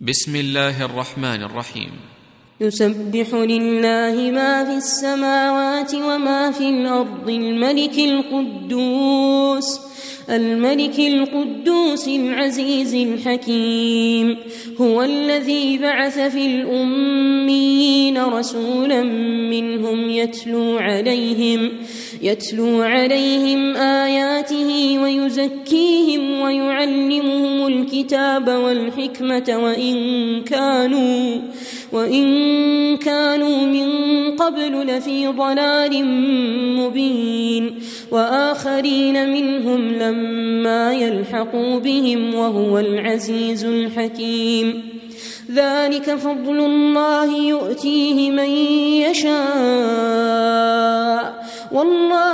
بسم الله الرحمن الرحيم. يسبح لله ما في السماوات وما في الأرض الملك القدوس الملك القدوس العزيز الحكيم. هو الذي بعث في الأميين رسولا منهم يتلو عليهم يتلو عليهم آياته ويزكيهم ويعلمهم الكتاب والحكمة وإن كانوا وإن كانوا من قبل لفي ضلال مبين وآخرين منهم لما يلحقوا بهم وهو العزيز الحكيم. ذلك فضل الله يؤتيه من يشاء. والله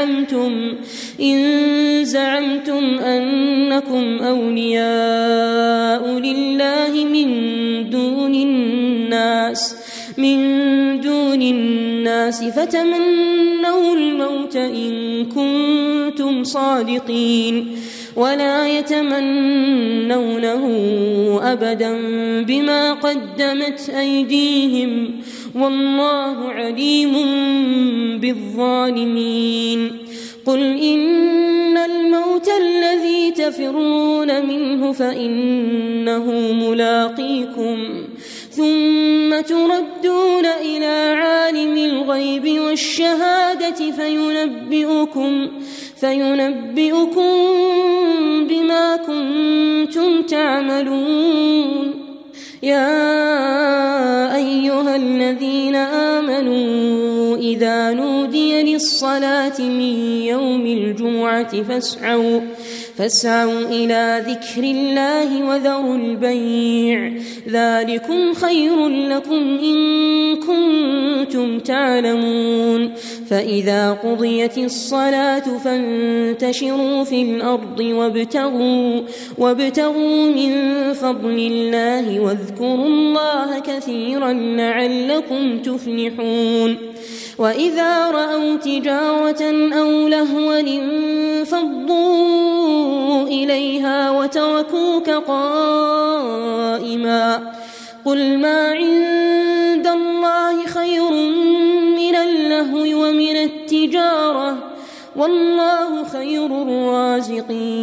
زعمتم إن زعمتم أنكم أولياء لله من دون الناس من دون الناس فتمنوا الموت إن كنتم صادقين ولا يتمنونه أبدا بما قدمت أيديهم والله عليم بالظالمين قل إن الموت الذي تفرون منه فإنه ملاقيكم ثم تردون إلى عالم الغيب والشهادة فينبئكم فينبئكم بما كنتم تعملون. يا أيها الذين آمنوا إذا نودي للصلاة من يوم الجمعة فاسعوا فاسعوا إلى ذكر الله وذروا البيع. ذلكم خير لكم إن كنتم تعلمون. فإذا قضيت الصلاة فانتشروا في الأرض وابتغوا وابتغوا من فضل الله واذكروا الله كثيرا لعلكم تفلحون. وإذا رأوا تجارة أو لهوا انفضوا إليها وتركوك قائما. قل ما عند الله خير من اللهو ومن التجارة والله خير الرازقين.